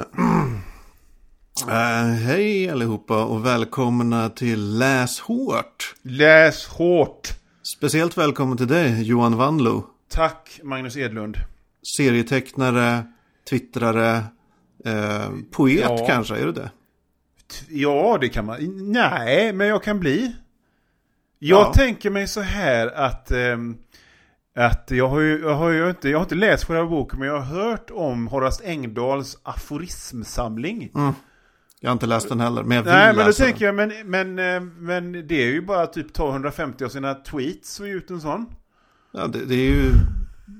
Uh, hej allihopa och välkomna till Läs hårt. Läs hårt. Speciellt välkommen till dig Johan Wanlo. Tack Magnus Edlund. Serietecknare, twittrare, eh, poet Ja. kanske, är du det? Ja, det kan man. Nej, men jag kan bli. Jag Ja. tänker mig så här att... ehm, att jag har ju, jag har ju inte, jag har inte läst själva boken, men jag har hört om Horace Engdahls aforismsamling. Jag har inte läst den heller, men jag vill Nej, men då läsa tänker jag, men, men, eh, men det är ju bara typ ta 150 av sina tweets och ge ut en sån. Ja, det, det är ju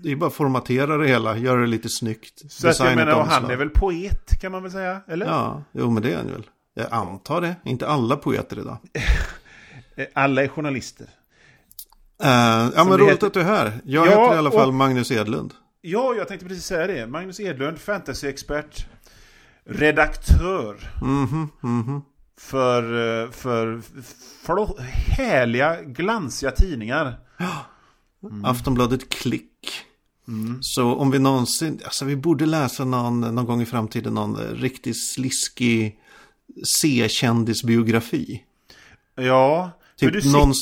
det är bara formatera det hela, göra det lite snyggt. Så att jag menar, och han är väl poet kan man väl säga? Eller? Ja, jo men det är han väl. Jag antar det. Inte alla poeter idag. Alla är journalister. Eh, ja men roligt heter. att du är här. Jag Ja, heter i alla fall och- Magnus Edlund. Ja, jag tänkte precis säga det. Magnus Edlund, fantasyexpert, redaktör Mhm, mhm. för, eh, för flå- härliga, glansiga tidningar. Mm. Aftonbladet Klick. Så om vi någonsin, alltså vi borde läsa någon, någon gång i framtiden någon riktigt sliskig C-kändisbiografi. Ja, Typ någon,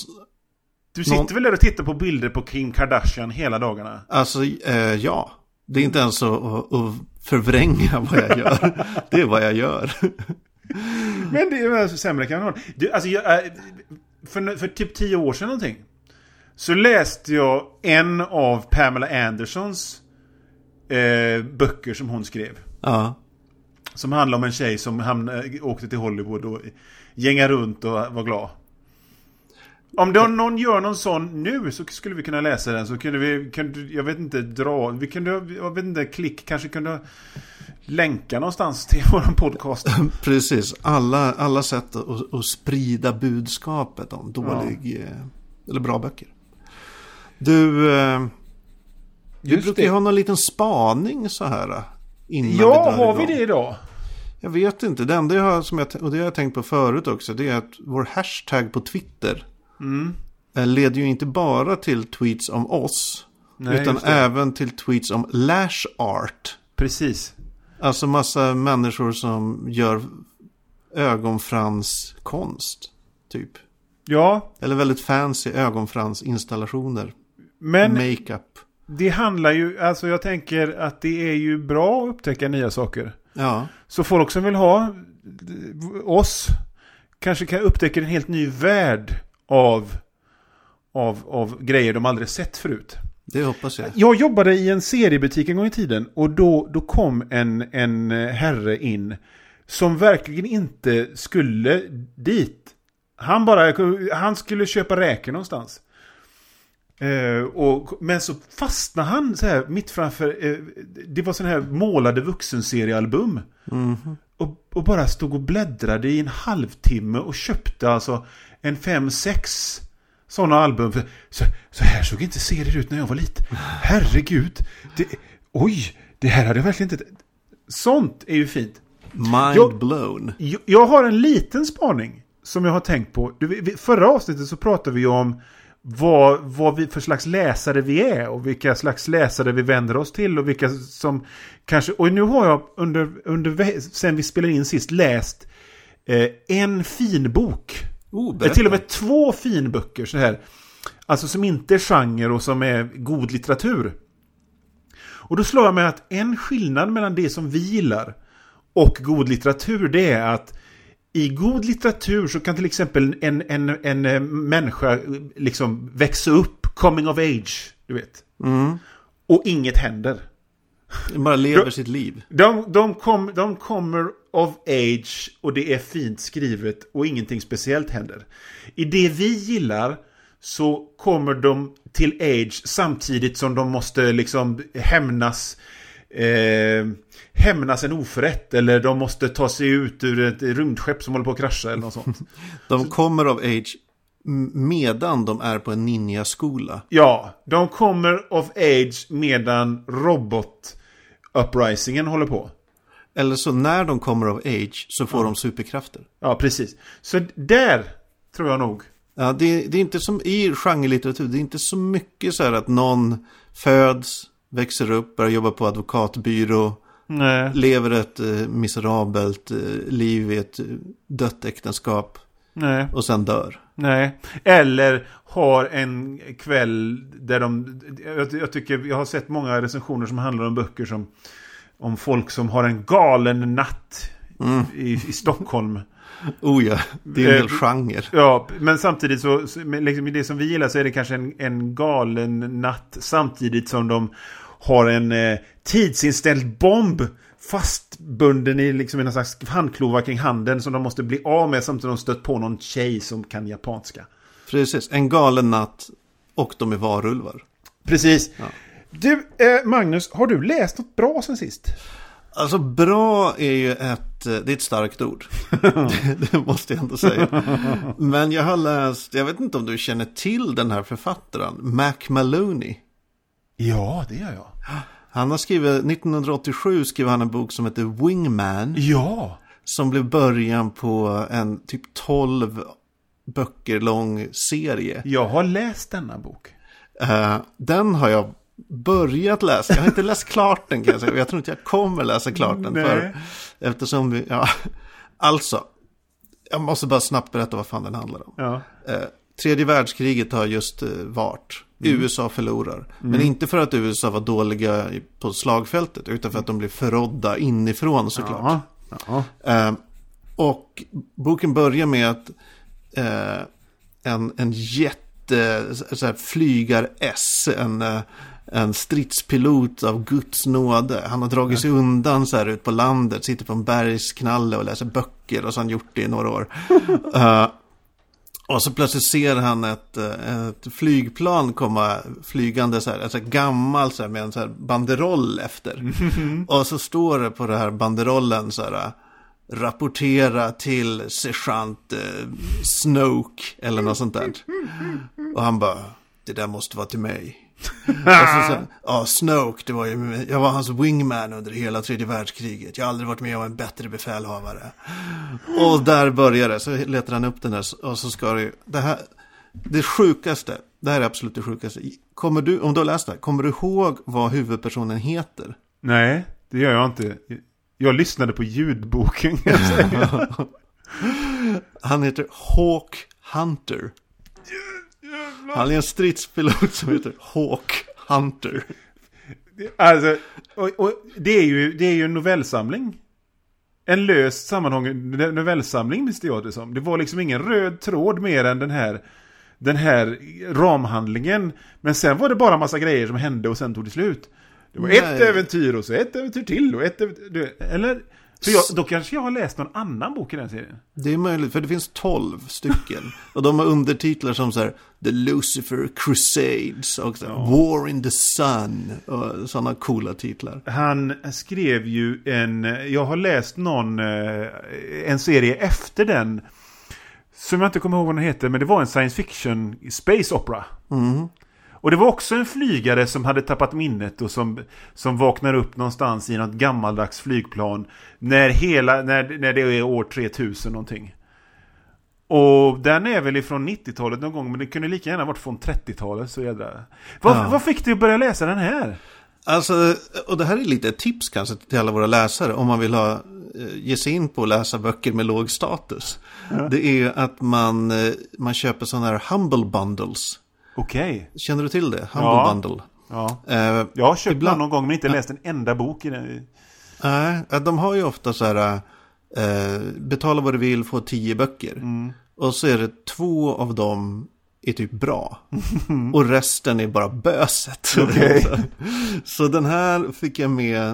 du sitter någon- väl där och tittar på bilder på Kim Kardashian hela dagarna? alltså eh, ja. Det är inte ens att, att förvränga vad jag gör. Det är vad jag gör. Men det är väl sämre kan man ha. Du, alltså, jag, eh, för, för typ tio år sedan någonting. Så läste jag en av Pamela Andersons eh, böcker som hon skrev. Ja, Som handlar om en tjej som hamnade, åkte till Hollywood och gängade runt och var glad. Om då någon gör någon sån nu så skulle vi kunna läsa den så kunde vi, kunde, jag vet inte, dra, vi kunde, jag vet inte, klick kanske kunde länka någonstans till våran podcast. precis. Alla, alla sätt att, att sprida budskapet om dålig eh, eller bra böcker. Du, eh, vi Just brukar ju ha någon liten spaning så här. eh, Innan Ja, drar har vi det idag? Jag vet inte. Det enda jag har, som jag, och det har jag tänkt på förut också, det är att vår hashtag på Twitter Mm. eh, leder ju inte bara till tweets om oss, Nej, utan även till tweets om lash art. Precis. Alltså massa människor som gör ögonfranskonst, typ. Ja, Eller väldigt fancy ögonfransinstallationer. men Makeup. det handlar ju, alltså jag tänker att det är ju bra att upptäcka nya saker. Ja, Så folk som vill ha oss kanske kan upptäcka en helt ny värld av, av, av grejer de aldrig sett förut. det hoppas jag. Jag jobbade i en seriebutik en gång i tiden och då, då kom en, en herre in som verkligen inte skulle dit. Han bara, han skulle köpa räkor någonstans. Eh, och, men så fastnade han så här mitt framför, eh, det var sådana här målade vuxenseriealbum. Och, och bara stod och bläddrade i en halvtimme och köpte alltså en fem, sex sådana album. Så, så här såg inte serier ut när jag var liten. Herregud. Det, oj, det här hade jag verkligen inte... Sånt är ju fint. Mind Jag- blown. Jag- Jag har en liten spaning som jag har tänkt på. Du, Förra avsnittet så pratade vi om vad, vad vi för slags läsare vi är och vilka slags läsare vi vänder oss till och vilka som kanske... Och nu har jag under, under sen vi spelade in sist läst eh, en fin bok. Oh, Eh, berätta. till och med två finböcker så här. Alltså som inte är genre och som är god litteratur. Och då slår jag mig att en skillnad mellan det som vi gillar och god litteratur det är att i god litteratur så kan till exempel en, en, en, eh, människa eh, liksom växa upp, coming of age, du vet. Mm. Och inget händer. Bara lever Jag- sitt liv. De, de, kom, de kommer of age och det är fint skrivet och ingenting speciellt händer. I det vi gillar så kommer de till age samtidigt som de måste liksom hämnas eh, hämnas en oförrätt eller de måste ta sig ut ur ett rymdskepp som håller på att krascha eller något sånt. De kommer av age medan de är på en ninja-skola. Ja, de kommer of age medan robot uprisingen håller på. Eller så när de kommer av age så får de superkrafter. Ja, precis. Så där tror jag nog. Ja, det, det är inte som i genrelitteratur, det är inte så mycket så här att någon föds, växer upp, börjar jobba på advokatbyrå, Nej. Lever ett eh, miserabelt eh, liv i ett eh, dött äktenskap. Nej. Och sen dör. Nej. Eller har en kväll där de... Jag, jag tycker, jag har sett många recensioner som handlar om böcker som... Om folk som har en galen natt Mm. i, i Stockholm. Oh ja, det är en hel Eh, genre. Ja, men samtidigt så, liksom i det som vi gillar så är det kanske en, en galen natt samtidigt som de har en eh, tidsinställd bomb fastbunden i liksom en slags handklova kring handen som de måste bli av med samtidigt som de stött på någon tjej som kan japanska. Precis, en galen natt och de är varulvar. Precis. Ja. Du, eh, Magnus, har du läst något bra sen sist? Alltså bra är ju ett, eh, det är ett starkt ord. det, det måste jag ändå säga. Men jag har läst, jag vet inte om du känner till den här författaren, Mac Maloney. Ja, det gör jag. Han har skrivit, 1987 skrev han en bok som heter Wingman. Ja! Som blev början på en typ 12 böcker lång serie. Jag har läst denna bok. Eh, den har jag börjat läsa. Jag har inte läst klart den kan jag säga. Jag tror inte jag kommer läsa klart den. För, eftersom vi, ja, alltså. Jag måste bara snabbt berätta vad fan den handlar om. Ja. Eh, tredje världskriget har just eh, varit. USA förlorar. Men inte för att USA var dåliga på slagfältet. Utan för att de blev förrådda inifrån såklart. Ja. Eh, och boken börjar med att eh, en, en jätte, så här, flygar-S, en, eh, en stridspilot av Guds nåde. Han har dragit sig undan så här ut på landet, sitter på en bergsknalle och läser böcker och så har han gjort det i några år. Eh, och så plötsligt ser han ett, eh, ett flygplan komma flygande så här, alltså gammalt så här, med en så här banderoll efter. Och så står det på den här banderollen så här, rapportera till sergeant eh, Snoke eller något sånt där. Och han bara, det där måste vara till mig. Och så sa han, ja Snoke, det var ju, jag var hans wingman under hela tredje världskriget. Jag har aldrig varit med om en bättre befälhavare. Och där börjar det, så letar han upp den där och så ska det, det här, det sjukaste, det här är absolut det sjukaste. Kommer du, om du har läst det här, kommer du ihåg vad huvudpersonen heter? Nej, det gör jag inte. Jag lyssnade på ljudboken. Han heter Hawk Hunter. Han är en stridspilot som heter Hawk Hunter. alltså, och, och det, är ju, det är ju en novellsamling. En löst sammanhållen novellsamling visste jag det som. Det var liksom ingen röd tråd mer än den här, den här ramhandlingen. Men sen var det bara massa grejer som hände och sen tog det slut. Det var ett Nej. äventyr och så ett äventyr till och ett äventyr, Eller? För jag, då kanske jag har läst någon annan bok i den serien. Det är möjligt, för det finns tolv stycken. Och de har undertitlar som så här The Lucifer Crusades och så här, War in the Sun och sådana coola titlar. Han skrev ju en, jag har läst någon, eh, en serie efter den. Som jag inte kommer ihåg vad den heter, men det var en science fiction space opera. Och det var också en flygare som hade tappat minnet och som, som vaknar upp någonstans i något gammaldags flygplan. När, hela, när, när det är år 3000 någonting. Och den är väl ifrån 90-talet någon gång, men det kunde lika gärna varit från 30-talet. Så jädra... Vad, Ja. vad fick dig att börja läsa den här? Alltså, och det här är lite ett tips kanske till alla våra läsare om man vill ha, eh, ge sig in på att läsa böcker med låg status. Det är att man, eh, man köper sådana här humble bundles. Okej. Känner du till det? Humble Ja. bundle. Ja. Eh, Jag har köpt Ibland- någon gång men inte läst en enda bok i den. Nej, äh, de har ju ofta så här, eh, betala vad du vill, få tio böcker. Mm. Och så är det två av dem är typ bra. Och resten är bara böset. Okej. så, den här fick jag med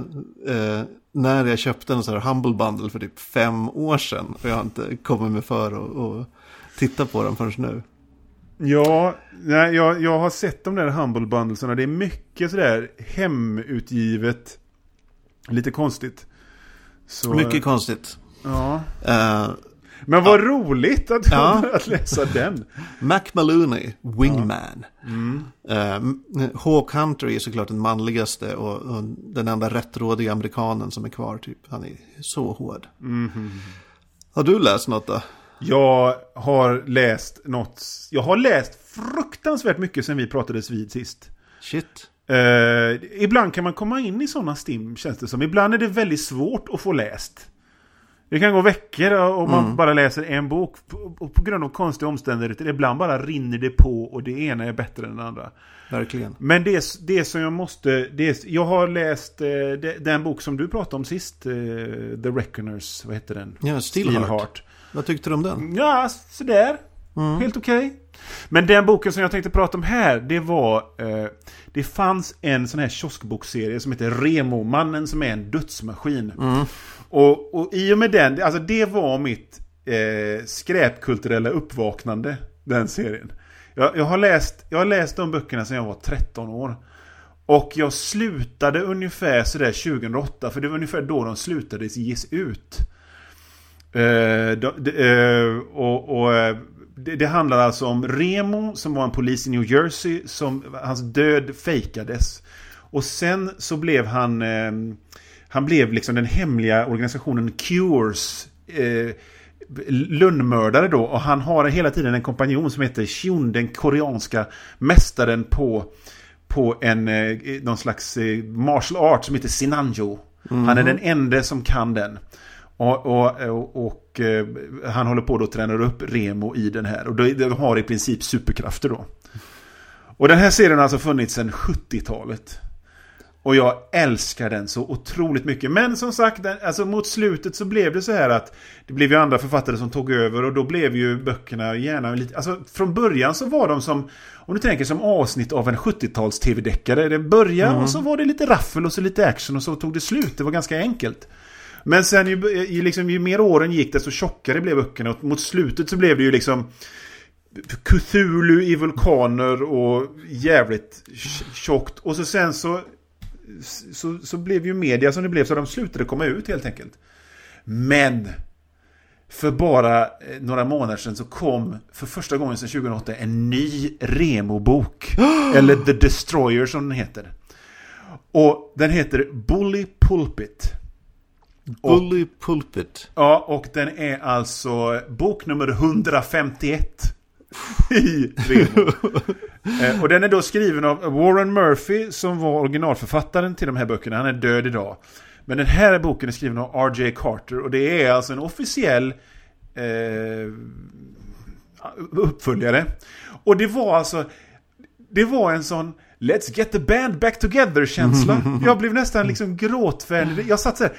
eh, när jag köpte en sån här Humble Bundle för typ fem år sedan. Och jag har inte kommit mig för att titta på den förrän nu. Ja, nej, jag, jag har sett de där Humble Bundlesarna. Det är mycket sådär hemutgivet. Lite konstigt. Så, Mycket konstigt. Ja. Eh, Men vad roligt att, Ja. att läsa den. Mac Maloney, Wingman. Eh, Hawk Hunter är såklart den manligaste och, och den enda rättrådiga amerikanen som är kvar. Typ. Han är så hård. Har du läst något då? Jag har läst något. Jag har läst fruktansvärt mycket sen vi pratades vid sist. Shit. Eh, ibland kan man komma in i sådana stim, känns det som. Ibland är det väldigt svårt att få läst. Det kan gå veckor om man Mm. bara läser en bok. Och på grund av konstiga omständigheter, ibland bara rinner det på och det ena är bättre än det andra. Verkligen. Men det, det som jag måste... Det, jag har läst eh, den bok som du pratade om sist, eh, The Reckoners, vad heter den? Ja, Steelheart. Steelheart. Vad tyckte du om den? Ja, sådär. Mm. Helt okej. Men den boken som jag tänkte prata om här, det var... Eh, det fanns en sån här kioskbokserie som heter Remo-mannen som är en dödsmaskin. Mm. Och, och i och med den, alltså det var mitt eh, skräpkulturella uppvaknande, den serien. Jag, jag, har läst, jag har läst de böckerna sedan jag var 13 år. Och jag slutade ungefär sådär 2008, för det var ungefär då de slutade ges ut. Eh, och, eh, det, det handlar alltså om Remo som var en polis i New Jersey som hans död fejkades. Och sen så blev han Han blev liksom den hemliga organisationen Cures Lönnmördare då och han har hela tiden en kompanjon som heter Shun, den koreanska mästaren på på en eh, någon slags martial art som heter Sinanjo. Han är den enda som kan den. Och, och, och, och eh, han håller på att träna upp Remo i den här. Och de, har i princip superkrafter då. Och den här serien har alltså funnits sedan 70-talet. Och jag älskar den så otroligt mycket. Men som sagt, den, alltså mot slutet så blev det så här att det blev ju andra författare som tog över och då blev ju böckerna gärna lite... Alltså från början så var de som, om du tänker som avsnitt av en 70-tals tv-deckare. Det började och så var det lite raffel och så lite action och så tog det slut. Det var ganska enkelt. Men sen ju, ju, liksom, ju mer åren gick desto tjockare blev böckerna och mot slutet så blev det ju liksom Cthulhu i vulkaner och jävligt tjockt. Och så sen så, så, så blev ju media som det blev så de slutade komma ut helt enkelt. Men för bara eh, några månader sedan så kom för första gången sedan 2008 en ny Remo-bok. Eller The Destroyer som den heter. Och den heter Bully Pulpit. Bully Pulpit. Ja, och den är alltså bok nummer 151 i Remo. eh, och den är då skriven av Warren Murphy som var originalförfattaren till de här böckerna. Han är död idag. Men den här boken är skriven av R.J. Carter och det är alltså en officiell eh, uppföljare. Och det var alltså det var en sån Let's get the band back together känsla. Jag blev nästan liksom gråtfärdig. Jag satt så här.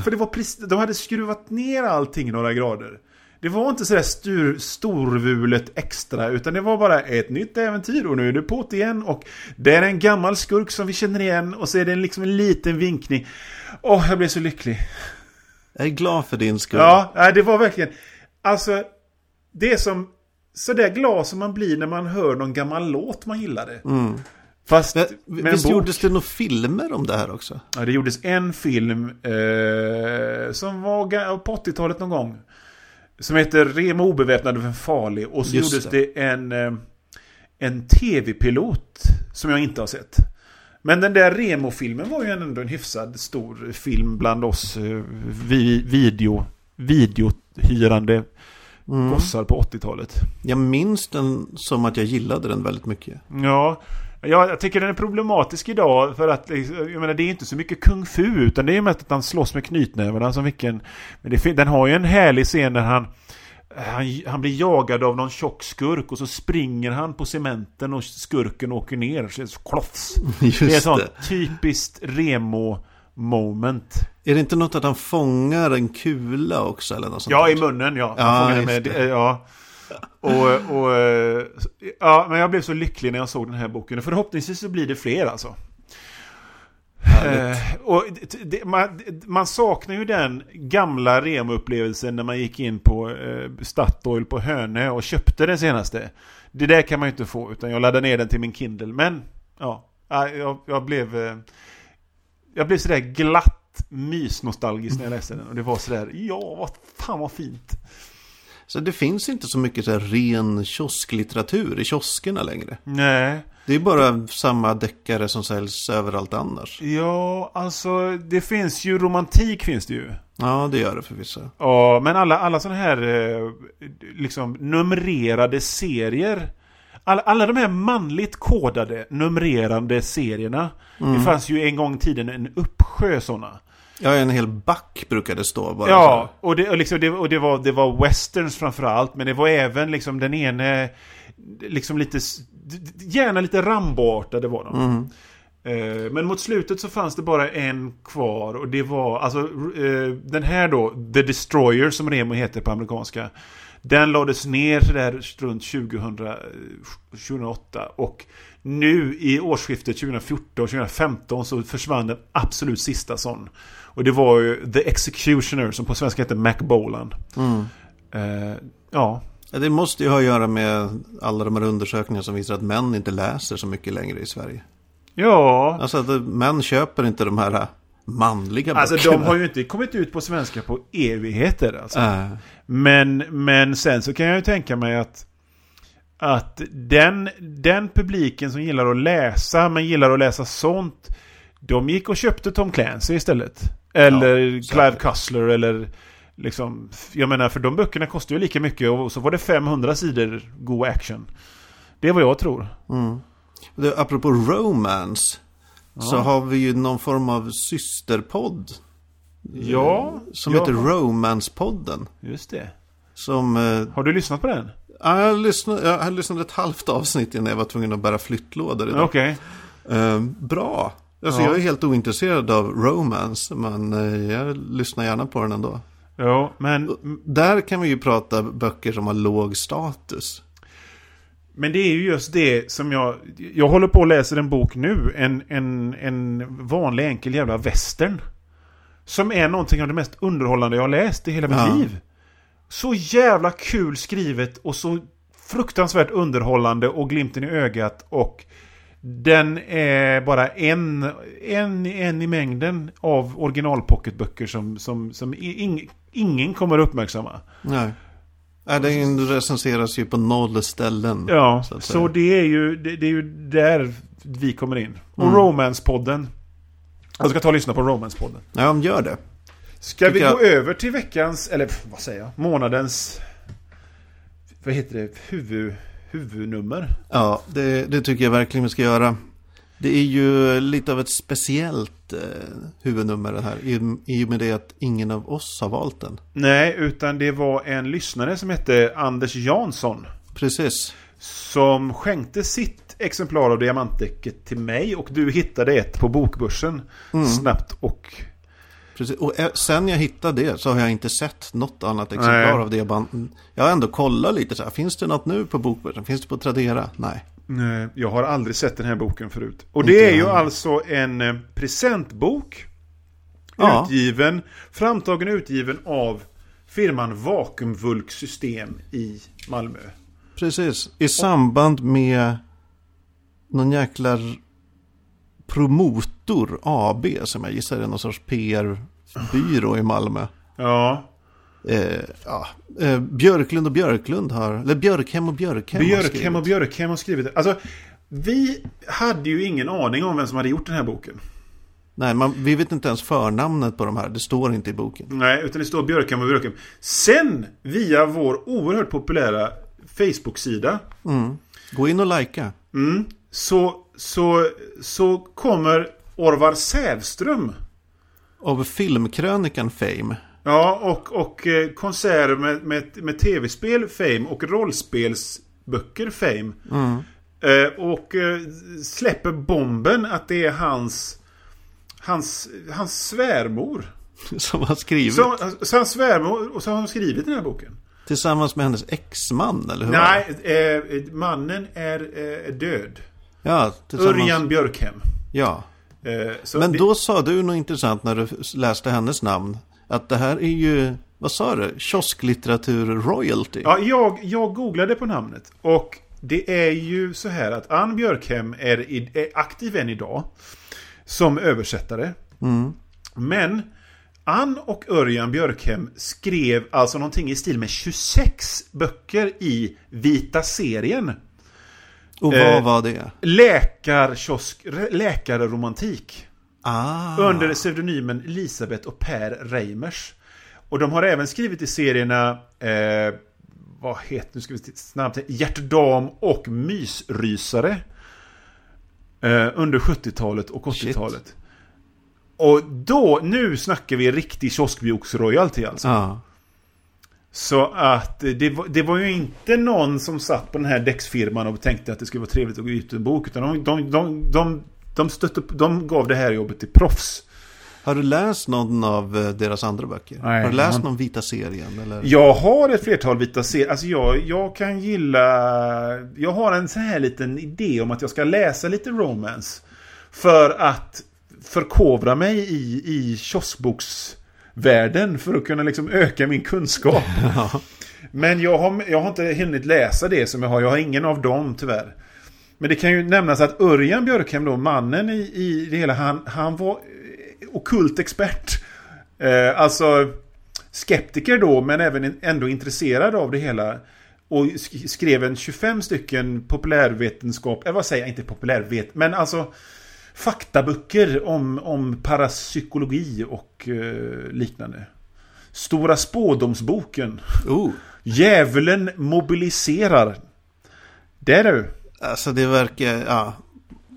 För det var precis, de hade skruvat ner allting några grader. Det var inte sådär stur, storvulet extra, utan det var bara ett nytt äventyr och nu är det på igen och det är en gammal skurk som vi känner igen och så är det liksom en liten vinkning. Åh, jag blev så lycklig. Jag är glad för din skull. Ja, det var verkligen... Alltså, det är som... Sådär glad som man blir när man hör någon gammal låt man gillade. Fast Men, med en visst bok. gjordes det några filmer om det här också? Ja, det gjordes en film eh, som var på 80-talet någon gång. Som heter Remo obeväpnad och farlig. Och så Just gjordes det, en, eh, en tv-pilot som jag inte har sett. Men den där Remo-filmen var ju ändå en hyfsad stor film bland oss eh, vi, video, videohyrande Mm. gossar på 80-talet. Jag minns den som att jag gillade den väldigt mycket. Ja, ja, jag tycker den är problematisk idag för att jag menar, det är inte så mycket kung fu utan det är mest att han slåss med knytnävarna som vilken... Men det, den har ju en härlig scen när han, han, han blir jagad av någon tjock skurk och så springer han på cementen och skurken åker ner. Så det är så klofs. Just Det är ett sånt typiskt remo moment. Är det inte något att han fångar en kula också eller något sånt Ja, där? i munnen ja. Han fångar just med, ja. Och, och, eh, ja, men jag blev så lycklig när jag såg den här boken. Och förhoppningsvis så blir det fler alltså. Eh, och det, man, man saknar ju den gamla Remo-upplevelsen när man gick in på eh, Statoil på Hönö och köpte den senaste. Det där kan man ju inte få, utan jag laddade ner den till min Kindle. Men, ja, ja, jag, jag blev... Eh, jag blev sådär glatt mysnostalgisk när jag läste den. Och det var sådär, ja, vad fan vad fint. Så det finns inte så mycket så här ren kiosklitteratur i kioskerna längre. Nej. Det är bara samma deckare som säljs överallt annars. Ja, alltså det finns ju romantik finns det ju. Ja, det gör det förvisso. Ja, men alla, alla sådana här eh, liksom numrerade serier. alla, alla de här manligt kodade, numrerande serierna. Det fanns ju en gång i tiden en uppsjö sådana. Ja, en hel back brukade det stå bara. Ja, och, det, och, liksom, det, och det, var, det var westerns framförallt, men det var även liksom den ene, liksom lite, gärna lite Rambo-artade var de. Eh, Men mot slutet så fanns det bara en kvar och det var, alltså eh, den här då, The Destroyer som Remo heter på amerikanska. Den lades ner där runt 2000, eh, 2008 och nu i årsskiftet 2014-2015 så försvann den absolut sista sån. Och det var ju The Executioner som på svenska heter Mac Bolan. Eh, ja, Det måste ju ha att göra med alla de här undersökningarna som visar att män inte läser så mycket längre i Sverige. ja. Alltså att män köper inte de här manliga Alltså böckerna. de har ju inte kommit ut på svenska på evigheter alltså. Äh, Men, men sen så kan jag ju tänka mig att att den, den publiken som gillar att läsa, men gillar att läsa sånt De gick och köpte Tom Clancy istället. Eller Ja, Clive. Cussler eller liksom Jag menar för de böckerna kostar ju lika mycket och så var det 500 sidor god action. Det är vad jag tror. mm. det, apropå romance. Så har vi ju någon form av systerpodd. Ja, Som ja. heter Romance-podden. Just det. Som... Eh, Har du lyssnat på den? Ja, jag, lyssnade, jag lyssnade ett halvt avsnitt innan jag var tvungen att bära flyttlådor idag. Okej. Eh, bra. Alltså Ja. jag är helt ointresserad av romance. Men eh, jag lyssnar gärna på den ändå. Ja, men Där kan vi ju prata böcker som har låg status. Men det är ju just det som jag... Jag håller på och läser en bok nu. En, en, en vanlig enkel jävla western. Som är någonting av det mest underhållande jag har läst i hela mitt Ja. liv. Så jävla kul skrivet och så fruktansvärt underhållande och glimten i ögat och den är bara en, en, en i mängden av originalpocketböcker som, som, som ing, ingen kommer att uppmärksamma. Nej. Nej, den recenseras ju på noll ställen. Ja, så så, det, är ju, det, det är ju där vi kommer in. Och Mm. Romance-podden. Jag ska ta och lyssna på Romance-podden. Ja, gör det. Ska vi jag- gå över till veckans, eller vad säger jag, månadens, vad heter det, huvud, huvudnummer? Ja, det, det tycker jag verkligen vi ska göra. Det är ju lite av ett speciellt eh, huvudnummer det här. I, I och med det att ingen av oss har valt den. Nej, utan det var en lyssnare som hette Anders Jansson. Precis. Som skänkte sitt exemplar av diamantdäcket till mig och du hittade ett på bokbörsen. Mm. Snabbt och... Precis. Och eh, sen jag hittade det så har jag inte sett något annat exemplar Nej. av det. band- Jag har ändå kollat lite så här. Finns det något nu på bokbörsen? Finns det på Tradera? Nej. Nej, jag har aldrig sett den här boken förut. Och Inte det är ju heller. alltså en eh, presentbok. Ja. Utgiven, framtagen och utgiven av firman Vakuumvulk System i Malmö. Precis. I samband med någon jäkla promotor AB som jag gissar är någon sorts PR-byrå i Malmö. Ja, Eh, ja, eh, Björklund och Björklund har, eller Björkhem och Björkhem Björkhem och Björkhem har skrivit det. Alltså, vi hade ju ingen aning om vem som hade gjort den här boken. Nej, man, vi vet inte ens förnamnet på de här. Det står inte i boken. Nej, utan det står Björkhem och Björkhem. Sen, via vår oerhört populära Facebook-sida Mm. Gå in och likea. Mm. Så, så, så kommer Orvar Sävström. Av filmkrönikan Fame. Ja, och, och eh, konserter med, med, med tv-spel Fame och rollspelsböcker Fame. Mm. Eh, och eh, släpper bomben att det är hans Hans, hans svärmor. Som har skrivit. Så, så hans svärmor, och så har han skrivit den här boken. Tillsammans med hennes exman, eller hur? Nej, eh, mannen är eh, död. Ja. Örjan Björkhem. Ja. Eh, Men det- då sa du något intressant när du läste hennes namn. Att det här är ju, vad sa du? Kiosklitteratur royalty. Ja, jag, jag googlade på namnet. Och det är ju så här att Ann Björkhem är, i, är aktiv än idag. Som översättare. Mm. Men Ann och Örjan Björkhem skrev alltså någonting i stil med 26 böcker i Vita serien. Och vad Eh, var det? Läkarkiosk, läkarromantik. Ah. Under pseudonymen Elisabeth och Per Reimers. Och de har även skrivit i serierna eh, vad heter, nu ska vi snabbt, hjärtdam och mysrysare. Eh, under 70-talet och 80-talet. Och då, nu snackar vi riktig kioskboks-royalty alltså. Ja. Så att det var, det var ju inte någon som satt på den här däcksfirman och tänkte att det skulle vara trevligt att gå ut en bok. Utan de, de, de, de, de, stötte, de gav det här jobbet till proffs. Har du läst någon av eh, deras andra böcker? Nej, har du läst någon Vita serien? Eller? Jag har ett flertal vita serier. Alltså jag, jag kan gilla... Jag har en sån här liten idé om att jag ska läsa lite romance. För att förkovra mig i, i kioskboksvärlden. För att kunna liksom öka min kunskap. Ja. Men jag har, jag har inte hunnit läsa det som jag har. Jag har ingen av dem tyvärr. Men det kan ju nämnas att Örjan Björkhem då, mannen i, i det hela, han, han var eh, okult expert. Eh, alltså skeptiker då, men även ändå intresserad av det hela. Och sk- skrev en 25 stycken populärvetenskap, eller vad säger jag, inte populärvet, men alltså faktaböcker om, om parapsykologi och eh, liknande. Stora spådomsboken. Oh, Djävulen mobiliserar. Det är du. alltså det verkar... Ja,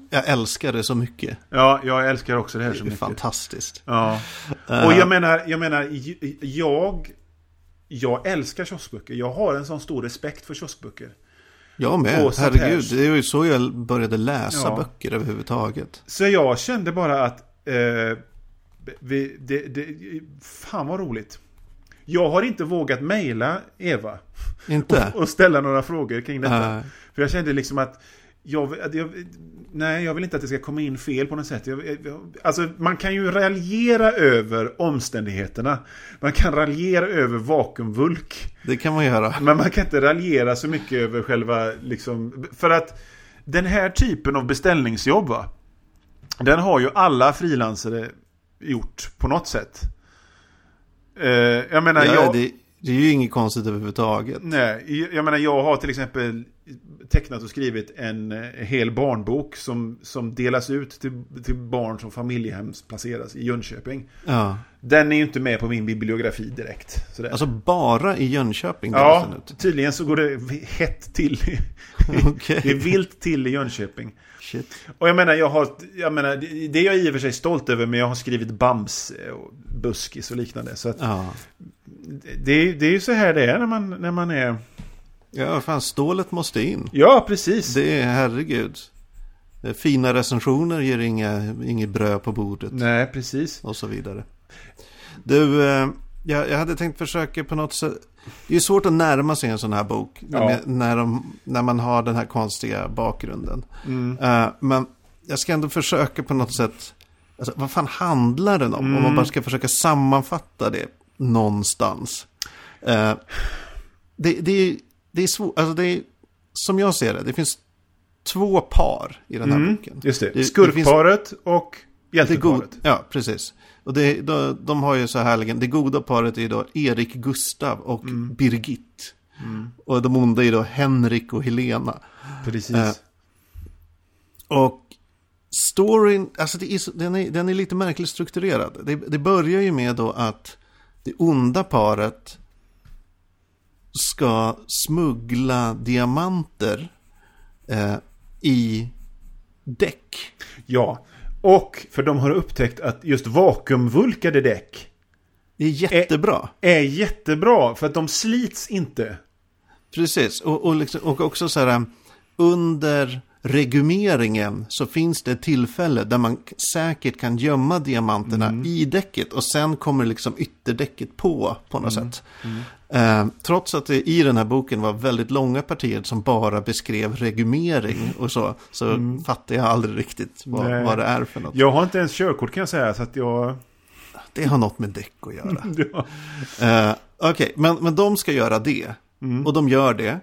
jag älskar det så mycket. Ja, jag älskar också det här Det så är mycket. fantastiskt. Ja. Eh, Och jag menar, jag menar, jag... Jag älskar kioskböcker. Jag har en sån stor respekt för kioskböcker. Jag med, Åsa herregud. Pers. Det är ju så jag började läsa Ja. böcker överhuvudtaget. Så jag kände bara att... Eh, vi, det, det, fan vad roligt. Jag har inte vågat mejla Eva Inte? och ställa några frågor kring detta. Eh, För jag kände liksom att jag, jag, nej, jag vill inte att det ska komma in fel på något sätt. Jag, alltså, man kan ju raljera över omständigheterna. Man kan raljera över vakuumvulk. det kan man göra. Men man kan inte raljera så mycket över själva, liksom, för att den här typen av beställningsjobb, va? Den har ju alla frilansare gjort på något sätt. Eh, jag menar, Ja, jag... det, det är ju inget konstigt överhuvudtaget. Nej, jag menar jag har till exempel tecknat och skrivit en eh, hel barnbok som, som delas ut till, till barn som familjehemsplaceras i Jönköping. Ja. Den är ju inte med på min bibliografi direkt. Sådär. Alltså bara i Jönköping ja, ut. tydligen så går det hett till. Okej. Det är vilt till i Jönköping. Shit. Och jag menar, jag har, jag menar, det det är jag i och för sig stolt över, men jag har skrivit Bams och Buskis och liknande. Så att Ja. Det, är- det är ju så här det är när man, när man är... Ja, fan stålet måste in. Ja, precis. Det är herregud. Fina recensioner ger inga, inget bröd på bordet. Nej, precis. Och så vidare. Du, eh, jag, jag hade tänkt försöka på något sätt. Det är svårt att närma sig en sån här bok. Ja. När, de, när man har den här konstiga bakgrunden. Mm. Eh, men jag ska ändå försöka på något sätt. Alltså, vad fan handlar den om? Om Mm. man bara ska försöka sammanfatta det någonstans. Eh, det, det, är- det är svårt. Alltså det är, som jag ser det. Det finns två par i den här Mm, boken. just det. Det- det Skurkparet och hjälteparet. ja, precis. Och det, de, de har ju så här, det goda paret är då Erik Gustav och Mm. Birgit. Och de onda är då Henrik och Helena. Precis. Eh, Och storyn, alltså det är, den, är, den är lite märkligt strukturerad. Det, det börjar ju med då att det onda paret ska smuggla diamanter eh, i däck. ja. Och för de har upptäckt att just vakuumvulkade däck Det är jättebra. är jättebra för att de slits inte. Precis, och, och, liksom, och också så här under regumeringen så finns det ett tillfälle där man säkert kan gömma diamanterna i däcket och sen kommer liksom ytterdäcket på på något sätt. Eh, trots att det i den här boken var väldigt långa partier som bara beskrev regumering och så, så fattar jag aldrig riktigt vad, Nej. vad det är för något. Jag har inte ens körkort kan jag säga så att jag... Det har något med däck att göra. Ja. Eh, Okej, men, men de ska göra det. Och de gör det.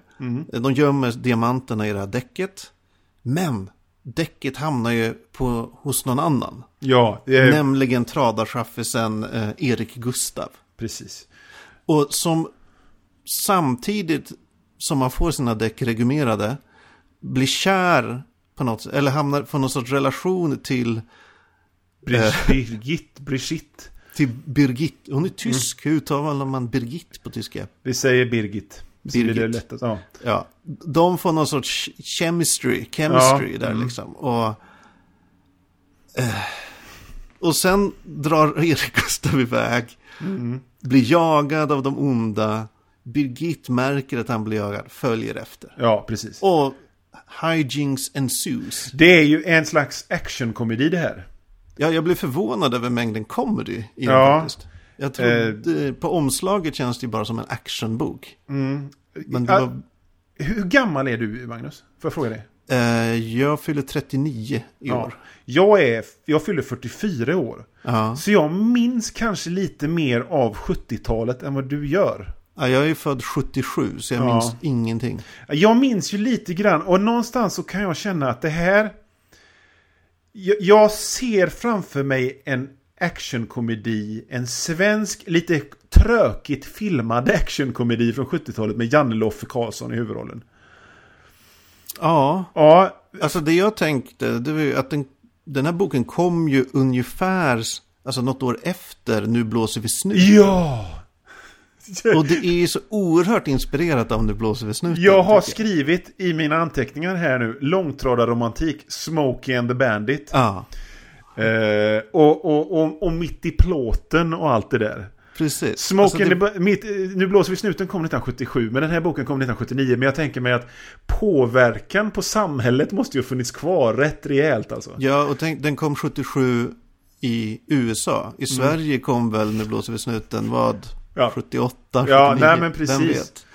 De gömmer diamanterna i det här däcket. Men däcket hamnar ju på, hos någon annan. Ja, är... Nämligen tradarchaffisen eh, Erik Gustav. Precis. Och som samtidigt som man får sina däck regumerade blir kär på något eller hamnar på någon sorts relation till, Bri- Birgit, Brigitte. till Birgit. Hon är tysk. Hur uttalar man Birgit på tyska? Vi säger Birgit. Det Birgit. lätt att, ja. Ja, de får någon sorts chemistry, chemistry Ja, där mm. liksom. Och, eh, och sen drar Erik Gustav iväg, Mm. blir jagad av de onda. Birgit märker att han blir jagad, följer efter. ja, precis. Och hijinks ensues. Det är ju en slags actionkomedi det här. Ja, jag blev förvånad över mängden comedy Ja. faktiskt. Jag trodde, på omslaget känns det ju bara som en actionbok. Mm. Men det var, Hur gammal är du, Magnus? Får jag fråga dig? eh, jag fyller 39 i Ja. år. Jag, är, jag fyller 44 år. Ja. Så jag minns kanske lite mer av 70-talet än vad du gör. Ja, jag är född 77, så jag Ja. minns ingenting. Jag minns ju lite grann och någonstans så kan jag känna att det här... Jag, jag ser framför mig en actionkomedi, en svensk, lite trökigt filmad actionkomedi från 70-talet med Janne Loffe Karlsson i huvudrollen. Ja, Ja, alltså det jag tänkte, det var ju att den, den här boken kom ju ungefär, alltså något år efter Nu blåser vi snuten. ja! Och det är ju så oerhört inspirerat av Nu blåser vi snuten. Jag har tycker skrivit i mina anteckningar här nu, långtradarromantik, Smokey and the Bandit. Ja, Eh, och, och, och, och mitt i plåten och allt det där. precis. Smoke Alltså, det, mitt, Nu blåser vi snuten kom 1977, men den här boken kom 1979. Men jag tänker mig att påverkan på samhället måste ju ha funnits kvar rätt rejält alltså. Ja, och tänk, den kom 77 i USA. I Sverige kom väl Nu blåser vi snuten, vad? Mm. Ja. 78, 79? Ja, nej, men precis. Vem vet?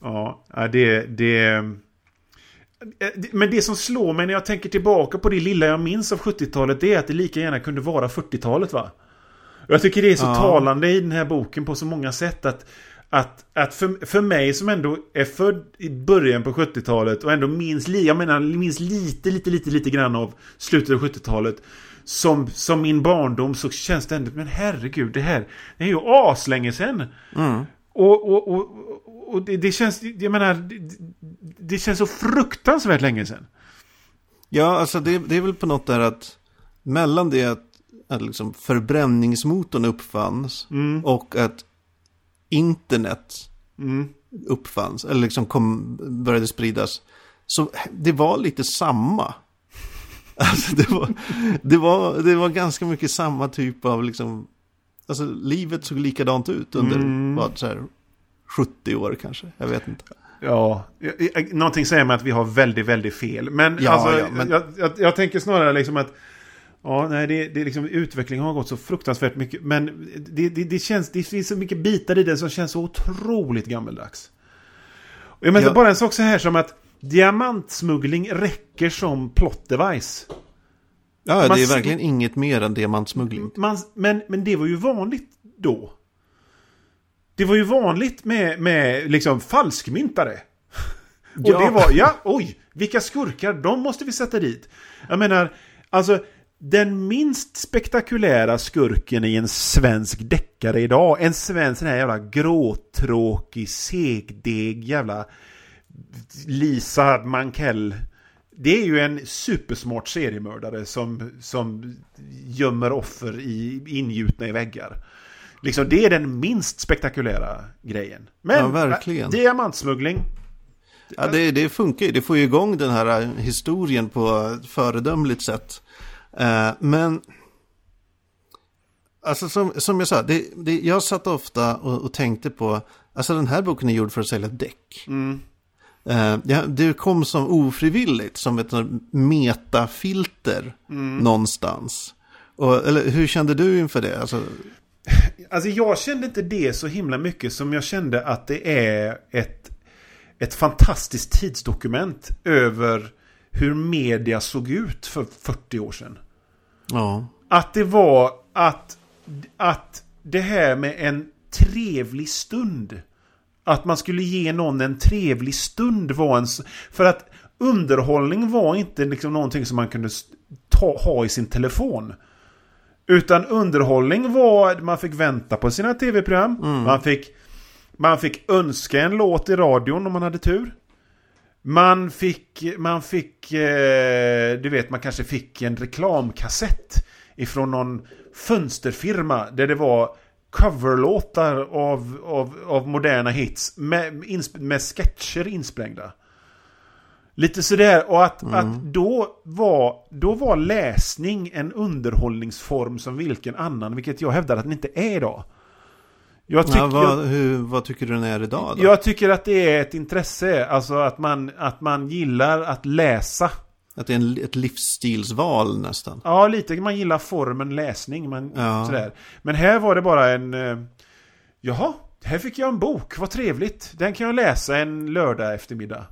Ja, det, det... Men det som slår mig när jag tänker tillbaka på det lilla jag minns av 70-talet Det är att det lika gärna kunde vara 40-talet va? Och Jag tycker det är så Ja. talande i den här boken på så många sätt att att, att för, för mig som ändå är född i början på 70-talet och ändå minns, jag menar, minns lite, lite, lite, lite grann av slutet av 70-talet som, som min barndom så känns det ändå, men herregud, det här det är ju aslänge sedan. Mm. Och, och, och, och det, det känns, jag menar, det, det känns så fruktansvärt länge sedan. Ja, alltså det, det är väl på något där att mellan det att, att liksom förbränningsmotorn uppfanns Mm. och att internet Mm. uppfanns, eller liksom kom, började spridas. Så det var lite samma. Alltså det var, det var, det var ganska mycket samma typ av liksom, alltså livet såg likadant ut under, Mm. vad, så här, 70 år kanske, jag vet inte. Ja, någonting säger mig att vi har väldigt, väldigt fel. Men, Ja, alltså, ja, men- Jag, jag, jag tänker snarare liksom att Ja, nej, det, det liksom, utvecklingen har gått så fruktansvärt mycket. Men det, det, det, känns, det finns så mycket bitar i den som känns så otroligt gammeldags. Jag menar Ja. bara en sak så här som att diamantsmuggling räcker som plot device. Ja, Man det är verkligen inget mer än diamantsmuggling. Man, men, men det var ju vanligt då. Det var ju vanligt med, med liksom falskmyntare. Och Ja. det var, ja, oj, vilka skurkar, de måste vi sätta dit. Jag menar, alltså, den minst spektakulära skurken i en svensk deckare idag, en svensk sån här jävla gråtråkig, segdeg, jävla Lisa Mankell. Det är ju en supersmart seriemördare som, som gömmer offer i, ingjutna i väggar. Liksom, det är den minst spektakulära grejen. Men, Ja, verkligen. äh, diamantsmuggling. Ja, det, det funkar ju. Det får ju igång den här eh, historien på ett föredömligt sätt. Eh, men, alltså som, som jag sa, det, det, jag satt ofta och, och tänkte på, alltså den här boken är gjord för att sälja däck. Mm. Ja, det kom som ofrivilligt, som ett metafilter Mm. någonstans. Och, eller hur kände du inför det? Alltså, Alltså jag kände inte det så himla mycket som jag kände att det är ett, ett fantastiskt tidsdokument över hur media såg ut för 40 år sedan. ja. Att det var att, att det här med en trevlig stund. Att man skulle ge någon en trevlig stund var en... För att underhållning var inte liksom någonting som man kunde ta, ha i sin telefon. Utan underhållning var... Man fick vänta på sina tv-program. Man, fick, man fick önska en låt i radion om man hade tur. Man fick, man fick, eh, du vet, man kanske fick en reklamkassett ifrån någon fönsterfirma där det var coverlåtar av, av, av moderna hits med, med sketcher insprängda. Lite sådär, och att, att då, var, då var läsning en underhållningsform som vilken annan, vilket jag hävdar att den inte är idag. Jag, tyck, Ja, vad, hur, vad tycker du den är idag då? jag tycker att det är ett intresse, alltså att man, att man gillar att läsa. Att det är en, ett livsstilsval nästan. Ja, lite. Man gillar formen läsning. Man, Ja. sådär. Men här var det bara en... Eh, jaha, här fick jag en bok. Vad trevligt. Den kan jag läsa en lördag eftermiddag.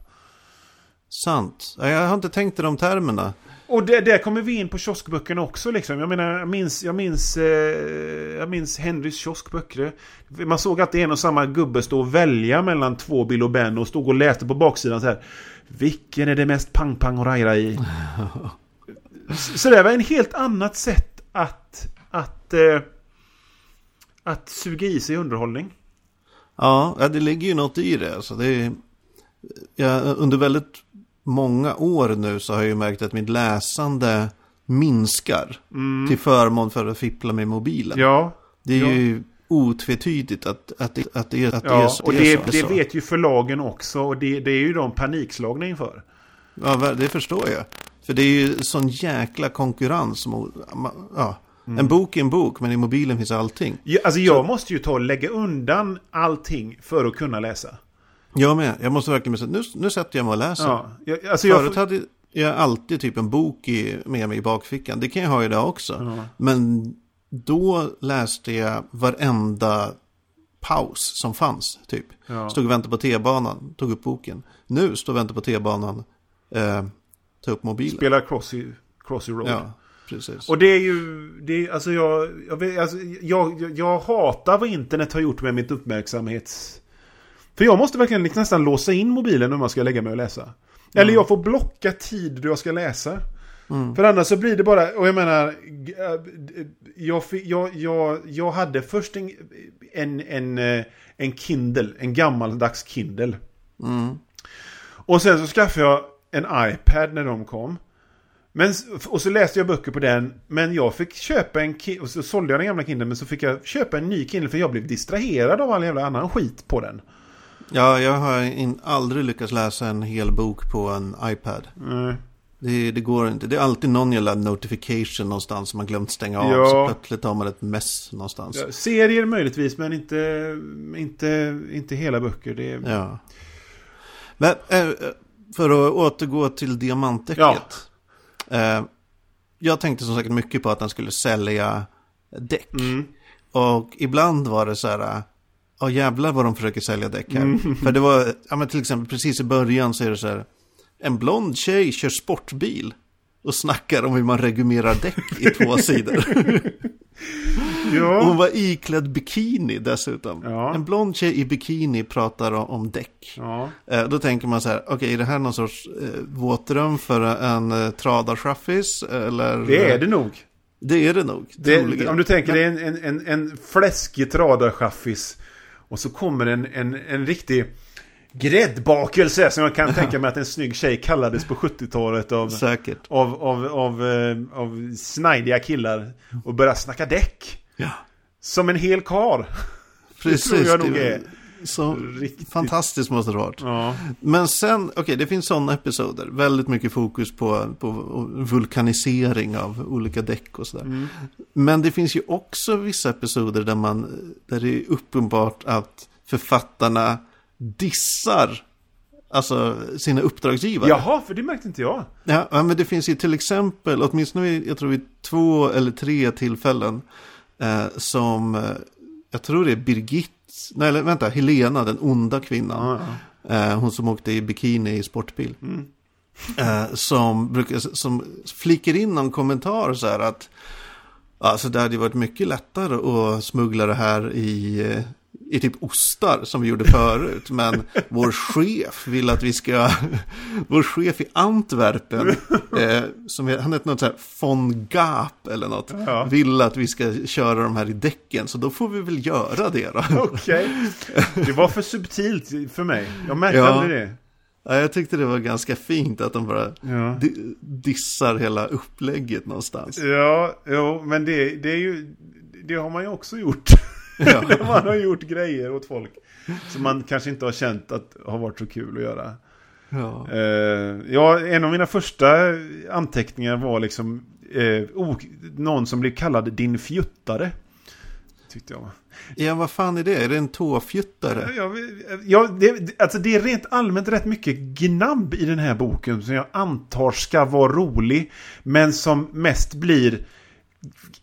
Sant. Ja, Jag har inte tänkt i de termerna. Och det, där kommer vi in på kioskböckerna också liksom. Jag menar, jag minns, jag minns, eh, jag minns Henrys kioskböcker. Man såg att det en och samma gubbe stå och välja mellan två Bill och Ben och stod och läste på baksidan så här. Vilken är det mest pang-pang och rajra i? Så- det var en helt annat sätt att, att, eh, att suga i sig underhållning. Ja, ja, det ligger ju något i det. Alltså det är, ja, under väldigt många år nu så har jag ju märkt att mitt läsande minskar. Till förmån för att fippla med mobilen. Ja, det är ja. ju otvetydigt att, att, det, att, det, att det är ja så. och är det, så. det vet ju förlagen också. Och det, det är ju de panikslagna inför. Ja, det förstår jag. För det är ju sån jäkla konkurrens. Mot, ja. Mm. En bok är en bok, men i mobilen finns allting. Ja, alltså jag måste ju ta och lägga undan allting för att kunna läsa. Jag med. Jag måste verkligen säga, nu, nu sätter jag mig och läser. Ja, jag, alltså jag, Förut hade jag alltid typ en bok i, med mig i bakfickan. Det kan jag ha idag också. Ja. Men då läste jag varenda paus som fanns. Typ. Ja. Stod och väntade på T-banan, tog upp boken. Nu står och väntar på T-banan, eh, ta upp mobilen. spelar Crossy, Crossy Road. Ja, precis. Och det är ju, det är, alltså jag, jag, alltså jag, jag, jag hatar vad internet har gjort med mitt uppmärksamhets... För jag måste verkligen liksom nästan låsa in mobilen om jag ska lägga mig och läsa. Eller jag får blocka tid då jag ska läsa. För annars så blir det bara, och jag menar, äh, jag, jag, jag, jag hade först en, en, en, eh, en Kindle, en gammaldags Kindle. Mm. Och sen så skaffade jag en iPad när de kom. Men, och så läste jag böcker på den. Men jag fick köpa en och så sålde jag den gamla Kindle. Men så fick jag köpa en ny Kindle för jag blev distraherad av all jävla annan skit på den. Ja, jag har in, aldrig lyckats läsa en hel bok på en iPad. Mm. Det, det går inte. Det är alltid någon jävla notification någonstans som man glömt stänga av. Ja. Så plötsligt har man ett mess någonstans. Ja, serier möjligtvis men inte, inte, inte hela böcker. Det. Ja. Men eh, för att återgå till diamantdäcket. Eh, jag tänkte som sagt mycket på att han skulle sälja däck. Mm. Och ibland var det så här. Ja jävlar vad de försöker sälja däck här. Mm. För det var, ja men till exempel precis i början så är det så här. En blond tjej kör sportbil. Och snackar om hur man regumerar däck i två sidor. Ja. Hon var iklädd bikini dessutom. Ja. En blond tjej i bikini pratar om, om däck. ja. Eh, då tänker man så här, okej är det här någon sorts eh, våtdröm för en eh, tradarchaffis? Eller? Det är det nog. Det är det nog. Det, om du tänker dig en, en, en, en fläskig tradarchaffis. Och så kommer en, en, en riktig gräddbakelse. Som jag kan tänka mig att en snygg tjej kallades på 70-talet av, Säkert. av, av, av, eh, av snajdiga killar. Och börjar snacka däck. Ja, Som en hel kar. precis. tror jag Det nog är Så riktigt- fantastiskt måste det ha varit. Ja. Men sen, okej det finns sådana episoder. Väldigt mycket fokus på, på vulkanisering av olika däck och sådär. Mm. Men det finns ju också vissa episoder där, man, där det är uppenbart att författarna dissar alltså sina uppdragsgivare. Jaha, för det märkte inte jag. Ja, men det finns ju till exempel, åtminstone jag tror vid två eller tre tillfällen eh, som, eh, jag tror det är Birgit, nej eller vänta, Helena, den onda kvinnan. Ja, Eh, hon som åkte i bikini i sportbil. Mm. Eh, som, brukar, som flikar in någon kommentar så här att Alltså det hade ju varit mycket lättare att smuggla det här i, eh, i typ ostar som vi gjorde förut. Men vår chef vill att vi ska, vår chef i Antwerpen, eh, som han heter något så här von Gap eller något, Ja. vill att vi ska köra de här i däcken. Så då får vi väl göra det då. Okej. Det var för subtilt för mig. Jag märkte Ja. aldrig det. Ja, jag tyckte det var ganska fint att de bara Ja. di- dissar hela upplägget någonstans. Ja, jo, men det, det är ju... Det har man ju också gjort. Ja. Man har gjort grejer åt folk. Som man kanske inte har känt att har varit så kul att göra. Ja. Eh, ja, en av mina första anteckningar var liksom eh, oh, någon som blev kallad din fjuttare. Tyckte jag. ja, vad fan är det? Är det en tåfjuttare? Ja, ja, det, alltså det är rent allmänt rätt mycket gnabb i den här boken som jag antar ska vara rolig. Men som mest blir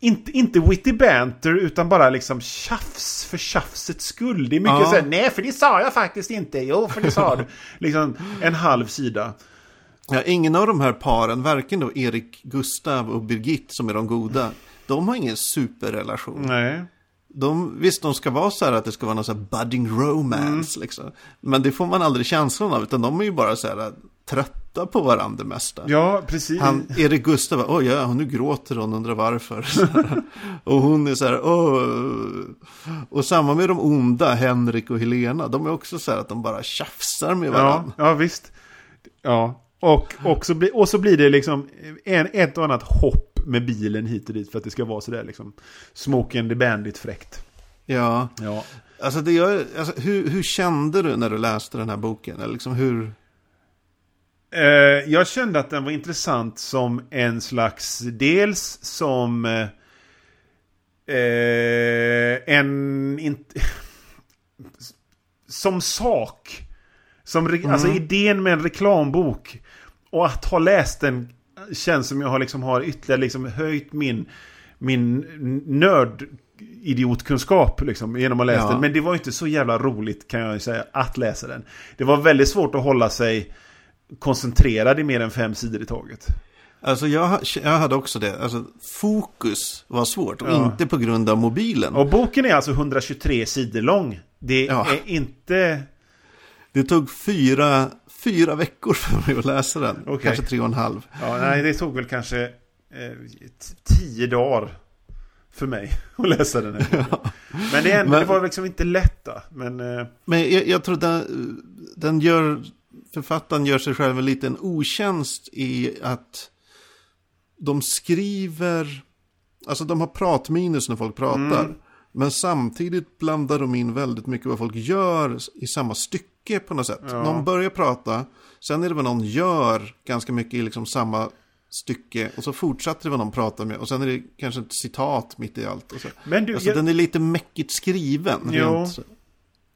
inte, inte witty banter utan bara liksom tjafs för tjafsets skull. Det är mycket Ja. så här, nej för det sa jag faktiskt inte, jo för det sa du. liksom en halv sida. Ja, ingen av de här paren, varken då Erik Gustav och Birgit som är de goda, de har ingen superrelation. Nej. De, visst, de ska vara så här att det ska vara någon så här budding romance, liksom. Men det får man aldrig känslan av, utan de är ju bara så här trötta på varandra det mesta. Ja, precis. Han, Erik Gustav, oj ja, och nu gråter hon, undrar varför. Och hon är så här, åh. Och samma med de onda, Henrik och Helena, de är också så här att de bara tjafsar med ja, varandra. ja, visst. Ja. Och, och, så blir, och så blir det liksom en, ett och annat hopp med bilen hit och dit för att det ska vara sådär liksom Smoke and the Bandit fräckt. Ja, Ja. alltså, det gör, alltså hur, hur kände du när du läste den här boken? Eller liksom hur... Eh, jag kände att den var intressant som en slags, dels som eh, eh, en, in, som sak. Som, re- Alltså idén med en reklambok. Och att ha läst den känns som jag har, liksom, har ytterligare liksom höjt min, min nörd idiotkunskap liksom, genom att läsa Ja. den. Men det var inte så jävla roligt kan jag säga att läsa den. Det var väldigt svårt att hålla sig koncentrerad i mer än fem sidor i taget. Alltså jag, jag hade också det, alltså fokus var svårt och Ja. inte på grund av mobilen. Och boken är alltså 123 sidor lång. Det Ja. är inte... Det tog fyra, fyra veckor för mig att läsa den, Okej. kanske tre och en halv. Ja, nej, det tog väl kanske eh, tio dagar för mig att läsa den här boken. Men, det, ändå, Men- det var liksom inte lätt då. Men... Eh, Men jag, jag tror den, den gör, författaren gör sig själv en liten otjänst i att de skriver, alltså de har pratminus när folk pratar. Mm. Men samtidigt blandar de in väldigt mycket vad folk gör i samma stycke på något sätt. Ja. Någon börjar prata, sen är det vad någon gör ganska mycket i liksom samma stycke. Och så fortsätter det vad någon pratar med. Och sen är det kanske ett citat mitt i allt. Men du, Alltså jag, den är lite mäckigt skriven. Jo. Rent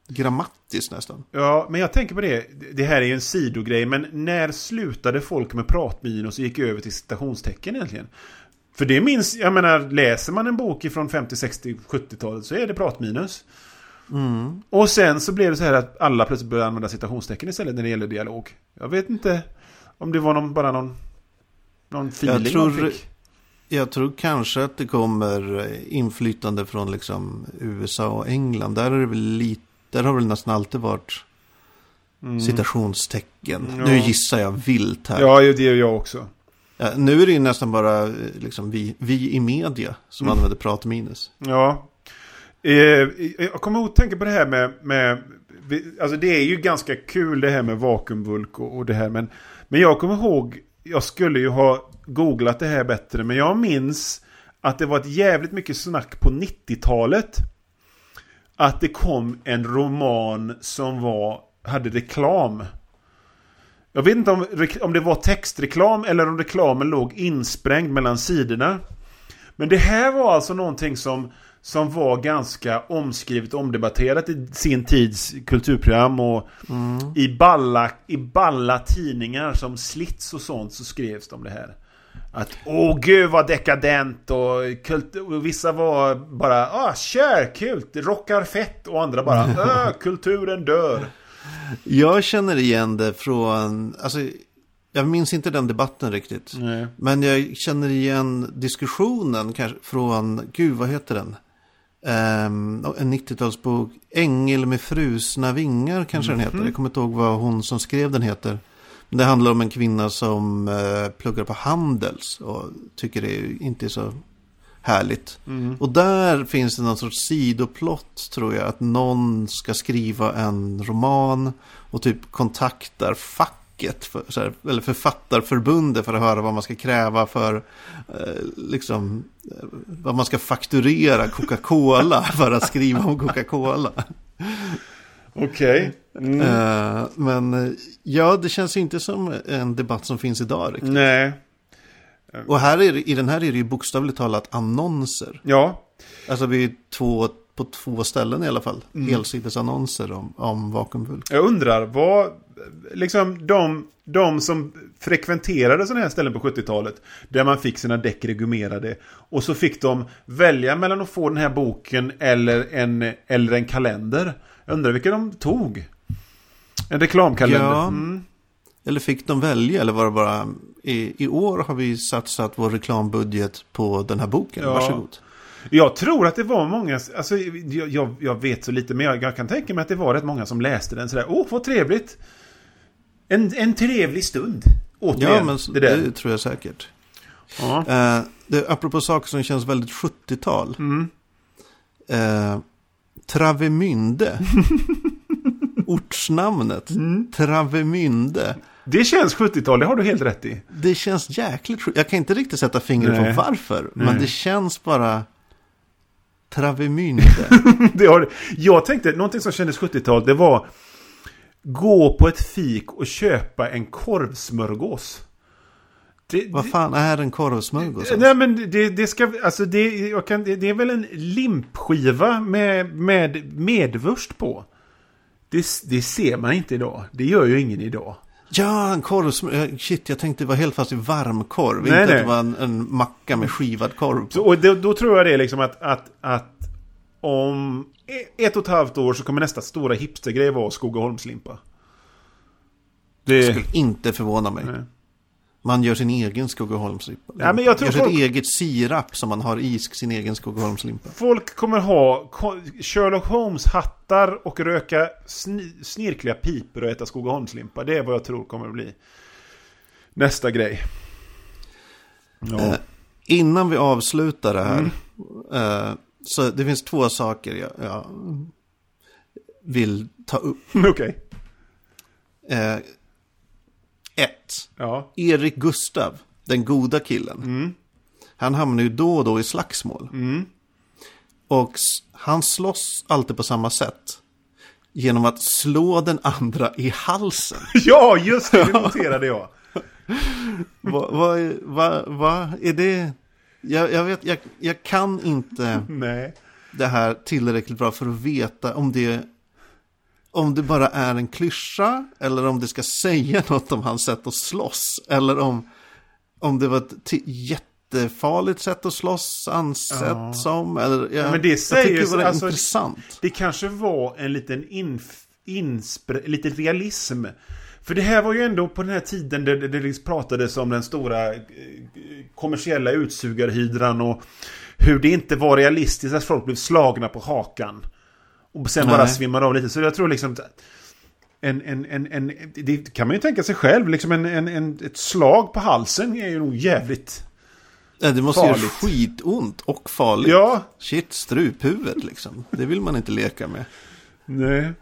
grammatiskt nästan. ja, men jag tänker på det. Det här är ju en sidogrej, men när slutade folk med pratminus och gick över till citationstecken egentligen? För det minns, jag menar, läser man en bok från 50, 60, 70-talet så är det pratminus. Mm. Och sen så blev det så här att alla plötsligt började använda citationstecken istället när det gäller dialog. Jag vet inte om det var någon, bara någon, någon feeling Jag tror- man fick. Jag tror kanske att det kommer eh, inflytande från liksom USA och England. Där, är det väl lite, där har väl nästan alltid varit Mm. citationstecken. Ja. Nu gissar jag vilt här. Ja, det gör jag också. Ja, nu är det ju nästan bara eh, liksom, vi, vi i media som Mm. använder pratminus. Ja. Eh, jag kommer att tänka på det här med, med Alltså det är ju ganska kul det här med vakuumvulk och, och det här. Men, men jag kommer ihåg, jag skulle ju ha googlat det här bättre. Men jag minns att det var ett jävligt mycket snack på 90-talet. Att det kom en roman som var, hade reklam. Jag vet inte om, om det var textreklam eller om reklamen låg insprängd mellan sidorna. Men det här var alltså någonting som, som var ganska omskrivet och omdebatterat i sin tids kulturprogram och i, balla, i balla tidningar som Slits och sånt så skrevs det om det här. Att åh gud vad dekadent och, kult, och vissa var bara ah kör kul, rockar fett och andra bara äh, kulturen dör. Jag känner igen det från, alltså, jag minns inte den debatten riktigt. Nej. Men jag känner igen diskussionen kanske från, gud vad heter den? Ehm, en 90-talsbok, Ängel med frusna vingar kanske den heter. Jag kommer inte ihåg vad hon som skrev den heter. Det handlar om en kvinna som eh, pluggar på Handels och tycker det inte är så härligt. Och där finns det någon sorts sidoplott tror jag. Att någon ska skriva en roman och typ kontaktar facket för, här, eller författarförbundet för att höra vad man ska kräva för, eh, liksom, eh, vad man ska fakturera Coca-Cola för att skriva om Coca-Cola. Okej. Mm. Eh, men ja, det känns inte som en debatt som finns idag riktigt. Nej. Och här är, i den här är det ju bokstavligt talat annonser. Ja. Alltså vi är två, på två ställen i alla fall. Helsidesannonser om, om vakuumvulk. Jag undrar vad, liksom de, de som frekventerade sådana här ställen på 70-talet, där man fick sina däck regummerade, och så fick de välja mellan att få den här boken eller en, eller en kalender. Undrar vilka de tog. En reklamkalender. Ja. Mm. Eller fick de välja eller var det bara i, i år har vi satsat vår reklambudget på den här boken. Ja. Varsågod. Jag tror att det var många, alltså jag, jag, vet så lite, men jag, jag kan tänka mig att det var rätt många som läste den sådär, åh vad trevligt! En, en trevlig stund. Återigen, Ja, men det det, tror jag säkert. Ja. Eh, det, apropå saker som känns väldigt 70-tal. Mm. Eh, Travemünde. Ortsnamnet. Mm. Travemünde. Det känns 70-tal, det har du helt rätt i. Det känns jäkligt. Jag kan inte riktigt sätta fingret Nej. på varför. Men Nej. det känns bara Travemünde. det har, jag tänkte, någonting som kändes 70-tal, det var gå på ett fik och köpa en korvsmörgås. Det, Vad fan är en korvsmörgås? nej men det, det ska, alltså det, jag kan, det, är väl en limpskiva med, med medvurst på. Det, det ser man inte idag. Det gör ju ingen idag. Ja, en korvsmörgås. Shit, jag tänkte det var helt fast i varmkorv. Nej, inte nej. att det var en, en macka med skivad korv på. Så, och då, då tror jag det är liksom att, att, att om ett och ett halvt år så kommer nästa stora hipstergrej vara Skogaholmslimpa. Det Det... skulle inte förvåna mig. Nej. Man gör sin egen Skogaholmslimpa. Ja, men jag tror gör sitt folk- eget sirap som man har i sin egen Skogaholmslimpa. Folk kommer ha Sherlock Holmes-hattar och röka sni, snirkliga pipor och äta Skogaholmslimpa. Det är vad jag tror kommer att bli nästa grej. Ja. Eh, innan vi avslutar det här. Mm. Eh, så det finns två saker jag, jag vill ta upp. Okej. Eh, ett. Ja. Erik Gustav, den goda killen. Mm. Han hamnar ju då och då i slagsmål. Mm. Och han slåss alltid på samma sätt. Genom att slå den andra i halsen. Ja, just det. Det noterade jag. Vad va, är- va, va, är det? Jag, jag, vet, jag, jag kan inte Nej. det här tillräckligt bra för att veta om det, om det bara är en klyscha. Eller om det ska säga något om hans sätt att slåss. Eller om, om det var ett jättefarligt sätt att slåss ansett Ja. som. Eller, jag, men det jag säger tycker det var alltså- intressant. Det kanske var en liten inf, inspre, lite realism. För det här var ju ändå på den här tiden där det, det liksom pratades om den stora eh, kommersiella utsugarhydran och hur det inte var realistiskt att folk blev slagna på hakan. Och sen bara Nej. svimmade av lite. Så jag tror liksom... En, en, en, en, det kan man ju tänka sig själv. Liksom en, en, en, ett slag på halsen är ju nog jävligt... Ja, det måste göra farligt. skitont och farligt. Ja. Shit, struphuvudet liksom. Det vill man inte leka med. Nej.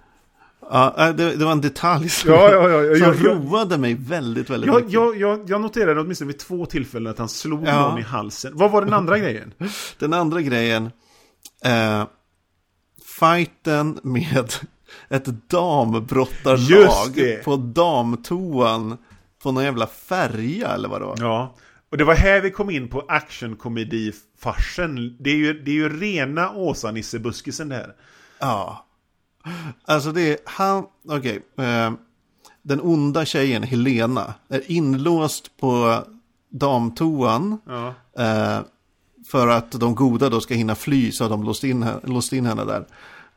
Ja, äh, det, det var en detalj som, Ja, ja, ja, som jag- jag- roade mig väldigt, väldigt Jag, mycket. jag, jag, jag noterade åtminstone vid två tillfällen att han slog Ja. någon i halsen. Vad var den andra grejen? Den andra grejen. Eh, fighten med ett dambrottarlag på damtoan på någon jävla färja eller vad det var. Ja. Och det var här vi kom in på actionkomedi-farsen. Det är ju, det är ju rena Åsa-Nisse-buskisen det här. Ja. Alltså det är han, okej. eh, den onda tjejen Helena är inlåst på damtoan. Ja. Eh, för att de goda då ska hinna fly så har de låst in, låst in henne där.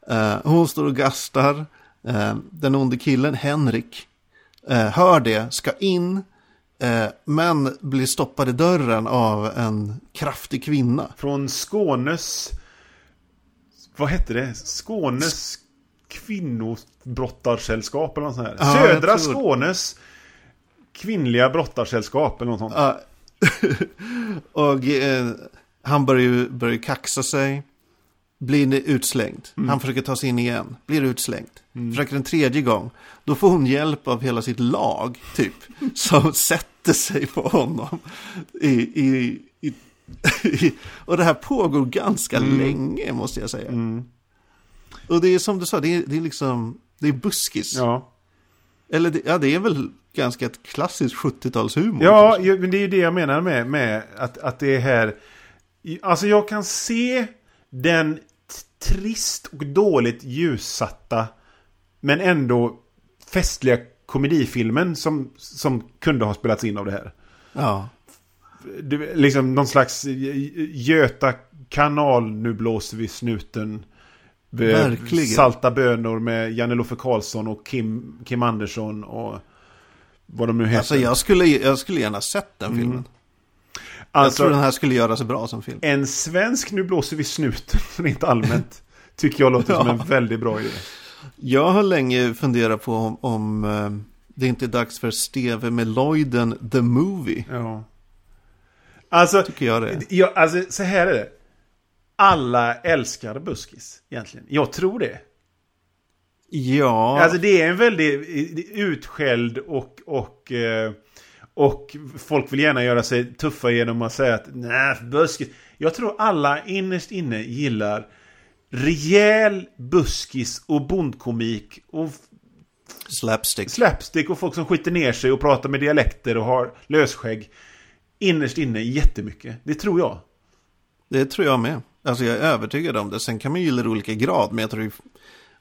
Eh, hon står och gastar. Eh, den onde killen, Henrik, eh, hör det, ska in. Eh, men blir stoppad i dörren av en kraftig kvinna. Från Skånes... Vad hette det? Skånes kvinnobrottarsällskap eller något sånt här. Ja, Södra tror- Skånes kvinnliga brottarsällskap eller något sånt. Ja. och eh, han börjar ju börjar kaxa sig. blir utslängd. Han försöker ta sig in igen, blir utslängd. Försöker en tredje gång. Då får hon hjälp av hela sitt lag, typ. Som sätter sig på honom. I, i, i, och det här pågår ganska länge, måste jag säga. Och det är som du sa, det är, det är liksom, det är buskis. Ja. Eller det, ja, det är väl ganska ett klassiskt 70-talshumor. Ja, men det är ju det jag menar med, med att, att det är här... Alltså jag kan se den trist och dåligt ljussatta men ändå festliga komedifilmen som, som kunde ha spelats in av det här. ja. Det, liksom någon slags Göta kanal, nu blåser vi snuten. Verkligen. Salta bönor med Janne-Loffe Karlsson och Kim, Kim Andersson och vad de nu heter. Alltså jag skulle, jag skulle gärna sett den filmen. Jag Alltså, tror den här skulle göra sig bra som film. En svensk Nu blåser vi snuten rent allmänt. Tycker jag låter som Ja. en väldigt bra idé. Jag har länge funderat på om, om eh, det inte är dags för Steve Meloiden The Movie. Ja. Alltså, Tycker jag det. ja, alltså, så här är det. Alla älskar buskis egentligen. Jag tror det. Ja, Alltså det är en väldigt utskälld och, och, eh, och folk vill gärna göra sig tuffa genom att säga att nej, buskis. Jag tror alla innerst inne gillar rejäl buskis och bondkomik och slapstick. slapstick och folk som skiter ner sig och pratar med dialekter och har lösskägg. Innerst inne jättemycket. Det tror jag. Det tror jag med. Alltså jag är övertygad om det. Sen kan man gilla det i olika grad. Men jag tror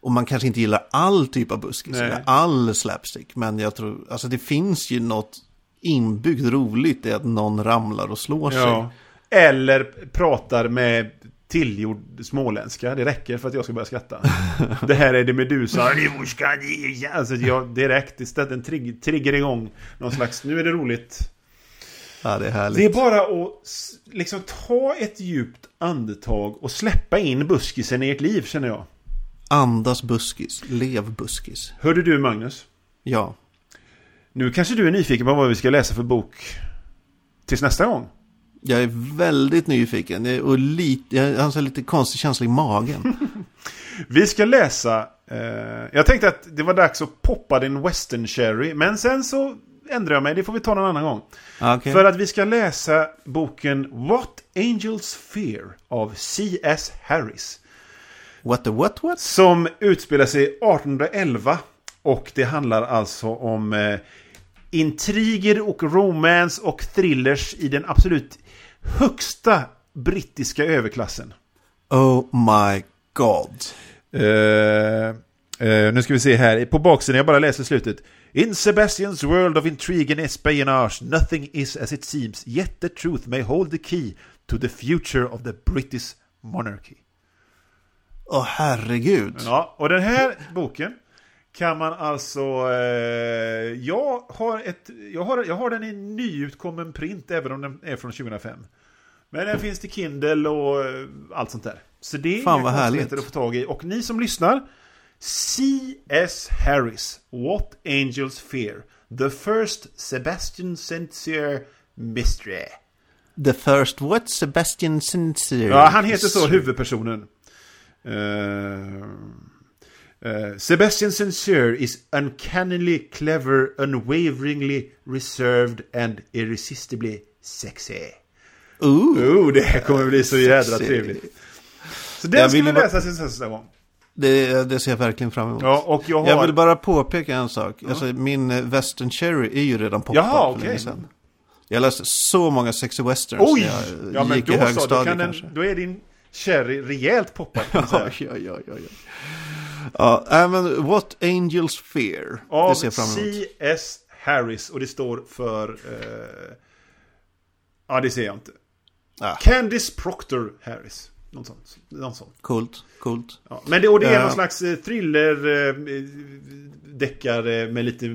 och man kanske inte gillar all typ av buskis. All slapstick. Men jag tror, alltså det finns ju något inbyggt roligt i att någon ramlar och slår sig. Ja. Eller pratar med tillgjord småländska. Det räcker för att jag ska börja skratta. det här är det Medusa. Är är. Alltså jag direkt istället en trigg, trigger igång. Någon slags, nu är det roligt. Ja, det är. Det är bara att liksom ta ett djupt andetag och släppa in buskisen i ert liv känner jag. Andas buskis, lev buskis. Hörde du Magnus? Ja, Nu kanske du är nyfiken på vad vi ska läsa för bok tills nästa gång. jag är väldigt nyfiken. Och lite, jag har en lite konstig känsla i magen. Vi ska läsa... Eh, jag tänkte att det var dags att poppa din Western Cherry. Men sen så ändrar jag mig. Det får vi ta någon annan gång. Okej. För att vi ska läsa boken What Angels Fear av C.S. Harris. What the what what? Som utspelar sig 1811. Och det handlar alltså om eh, intriger och romance och thrillers i den absolut högsta brittiska överklassen. Oh my god. Eh, eh, nu ska vi se här. På baksidan, jag bara läser slutet. In Sebastian's world of intrigue and espionage, nothing is as it seems, yet the truth may hold the key to the future of the British monarchy. Åh herregud. Ja, och den här boken kan man alltså... Eh, jag, har ett, jag, har, jag har den i nyutkommen print, även om den är från 2005. Men den finns till Kindle och eh, allt sånt där. Så det är Fan, vad härligt. att få tag i. Och ni som lyssnar, C.S. Harris, What Angels Fear. The First Sebastian Sincere Mystery. The first what? Sebastian Sincere. Ja, han heter så, huvudpersonen. Eh, eh, Sebastian Sincere is uncannily clever, unwaveringly reserved and irresistibly sexy. Ooh. Oh, det här kommer bli så jädra Sexy. trevligt. Så den Jag ville bara- läsa till nästa gång. Det, det ser jag verkligen fram emot. Ja, och jag har... Jag vill bara påpeka en sak. Alltså, min eh, Western Cherry är ju redan poppad Jaha, för okej. länge sedan. Jag läste så många sexy westerns Oj! när jag Ja, men gick i då då, högstadiet kan den, kanske. då är din cherry rejält poppad. Ja, ja, ja, ja, ja. Men What Angels Fear. Av. C.S. Harris och det står för... Eh, ja, det ser jag inte. Ah, Candice Proctor Harris. Någon sån. Någon sån. coolt, coolt. Ja. Men det, och det är Ja. någon slags eh, thriller eh, deckare med lite,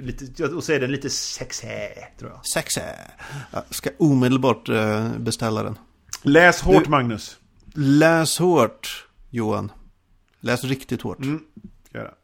lite... Och så är den lite sexy, tror jag. Sexy. Jag ska omedelbart eh, beställa den. Läs hårt, Du- Magnus. Läs hårt, Johan. Läs riktigt hårt. Mm. Ska göra.